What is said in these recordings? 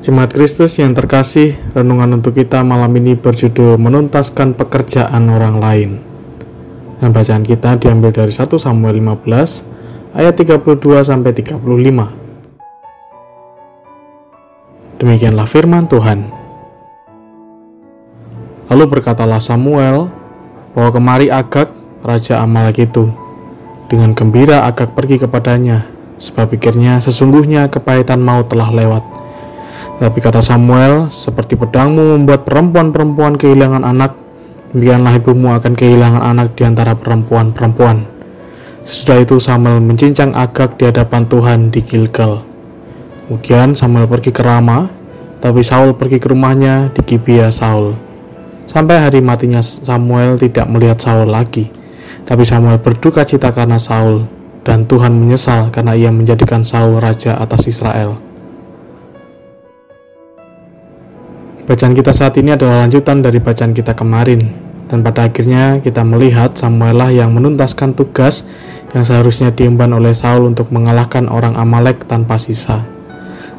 Jemaat Kristus yang terkasih, renungan untuk kita malam ini berjudul Menuntaskan Pekerjaan Orang Lain. Dan bacaan kita diambil dari 1 Samuel 15 ayat 32 sampai 35. Demikianlah firman Tuhan. Lalu berkatalah Samuel, bahwa kemari Agag, raja Amalek itu. Dengan gembira Agag pergi kepadanya, sebab pikirnya sesungguhnya kepahitan maut telah lewat tapi kata Samuel, seperti pedangmu membuat perempuan-perempuan kehilangan anak, demikianlah ibumu akan kehilangan anak di antara perempuan-perempuan. Sesudah itu Samuel mencincang Agag di hadapan Tuhan di Gilgal. Kemudian Samuel pergi ke Rama, tapi Saul pergi ke rumahnya di Gibea Saul. Sampai hari matinya Samuel tidak melihat Saul lagi. Tapi Samuel berduka cita karena Saul, dan Tuhan menyesal karena ia menjadikan Saul raja atas Israel. Bacaan kita saat ini adalah lanjutan dari bacaan kita kemarin, dan pada akhirnya kita melihat Samuel lah yang menuntaskan tugas yang seharusnya diemban oleh Saul untuk mengalahkan orang Amalek tanpa sisa.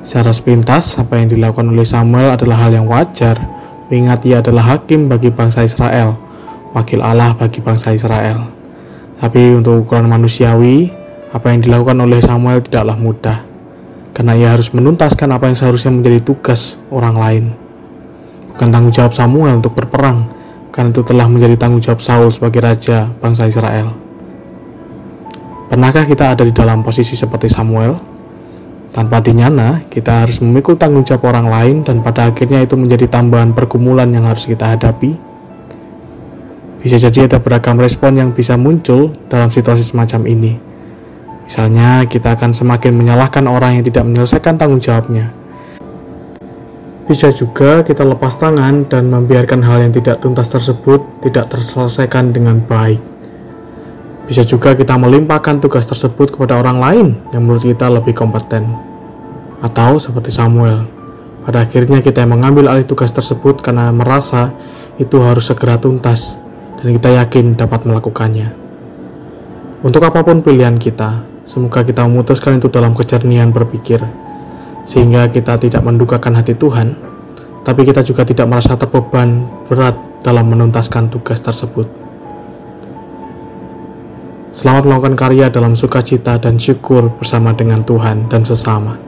Secara sepintas, apa yang dilakukan oleh Samuel adalah hal yang wajar, mengingat ia adalah hakim bagi bangsa Israel, wakil Allah bagi bangsa Israel. Tapi untuk ukuran manusiawi, apa yang dilakukan oleh Samuel tidaklah mudah, karena ia harus menuntaskan apa yang seharusnya menjadi tugas orang lain bukan tanggung jawab Samuel untuk berperang, karena itu telah menjadi tanggung jawab Saul sebagai raja bangsa Israel. Pernahkah kita ada di dalam posisi seperti Samuel? Tanpa dinyana, kita harus memikul tanggung jawab orang lain dan pada akhirnya itu menjadi tambahan pergumulan yang harus kita hadapi. Bisa jadi ada beragam respon yang bisa muncul dalam situasi semacam ini. Misalnya, kita akan semakin menyalahkan orang yang tidak menyelesaikan tanggung jawabnya, bisa juga kita lepas tangan dan membiarkan hal yang tidak tuntas tersebut tidak terselesaikan dengan baik. Bisa juga kita melimpahkan tugas tersebut kepada orang lain yang menurut kita lebih kompeten. Atau seperti Samuel, pada akhirnya kita yang mengambil alih tugas tersebut karena merasa itu harus segera tuntas dan kita yakin dapat melakukannya. Untuk apa pun pilihan kita, semoga kita memutuskan itu dalam kejernihan berpikir sehingga kita tidak mendukakan hati Tuhan, tapi kita juga tidak merasa terbeban berat dalam menuntaskan tugas tersebut. Selamat melakukan karya dalam sukacita dan syukur bersama dengan Tuhan dan sesama.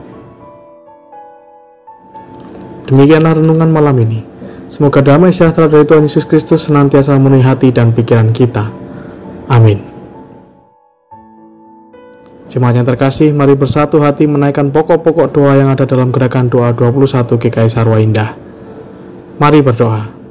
Demikianlah renungan malam ini. Semoga damai sejahtera dari Tuhan Yesus Kristus senantiasa memenuhi hati dan pikiran kita. Amin. Jemaat yang terkasih, mari bersatu hati menaikkan pokok-pokok doa yang ada dalam gerakan doa 21 GKI Sarwa Indah. Mari berdoa.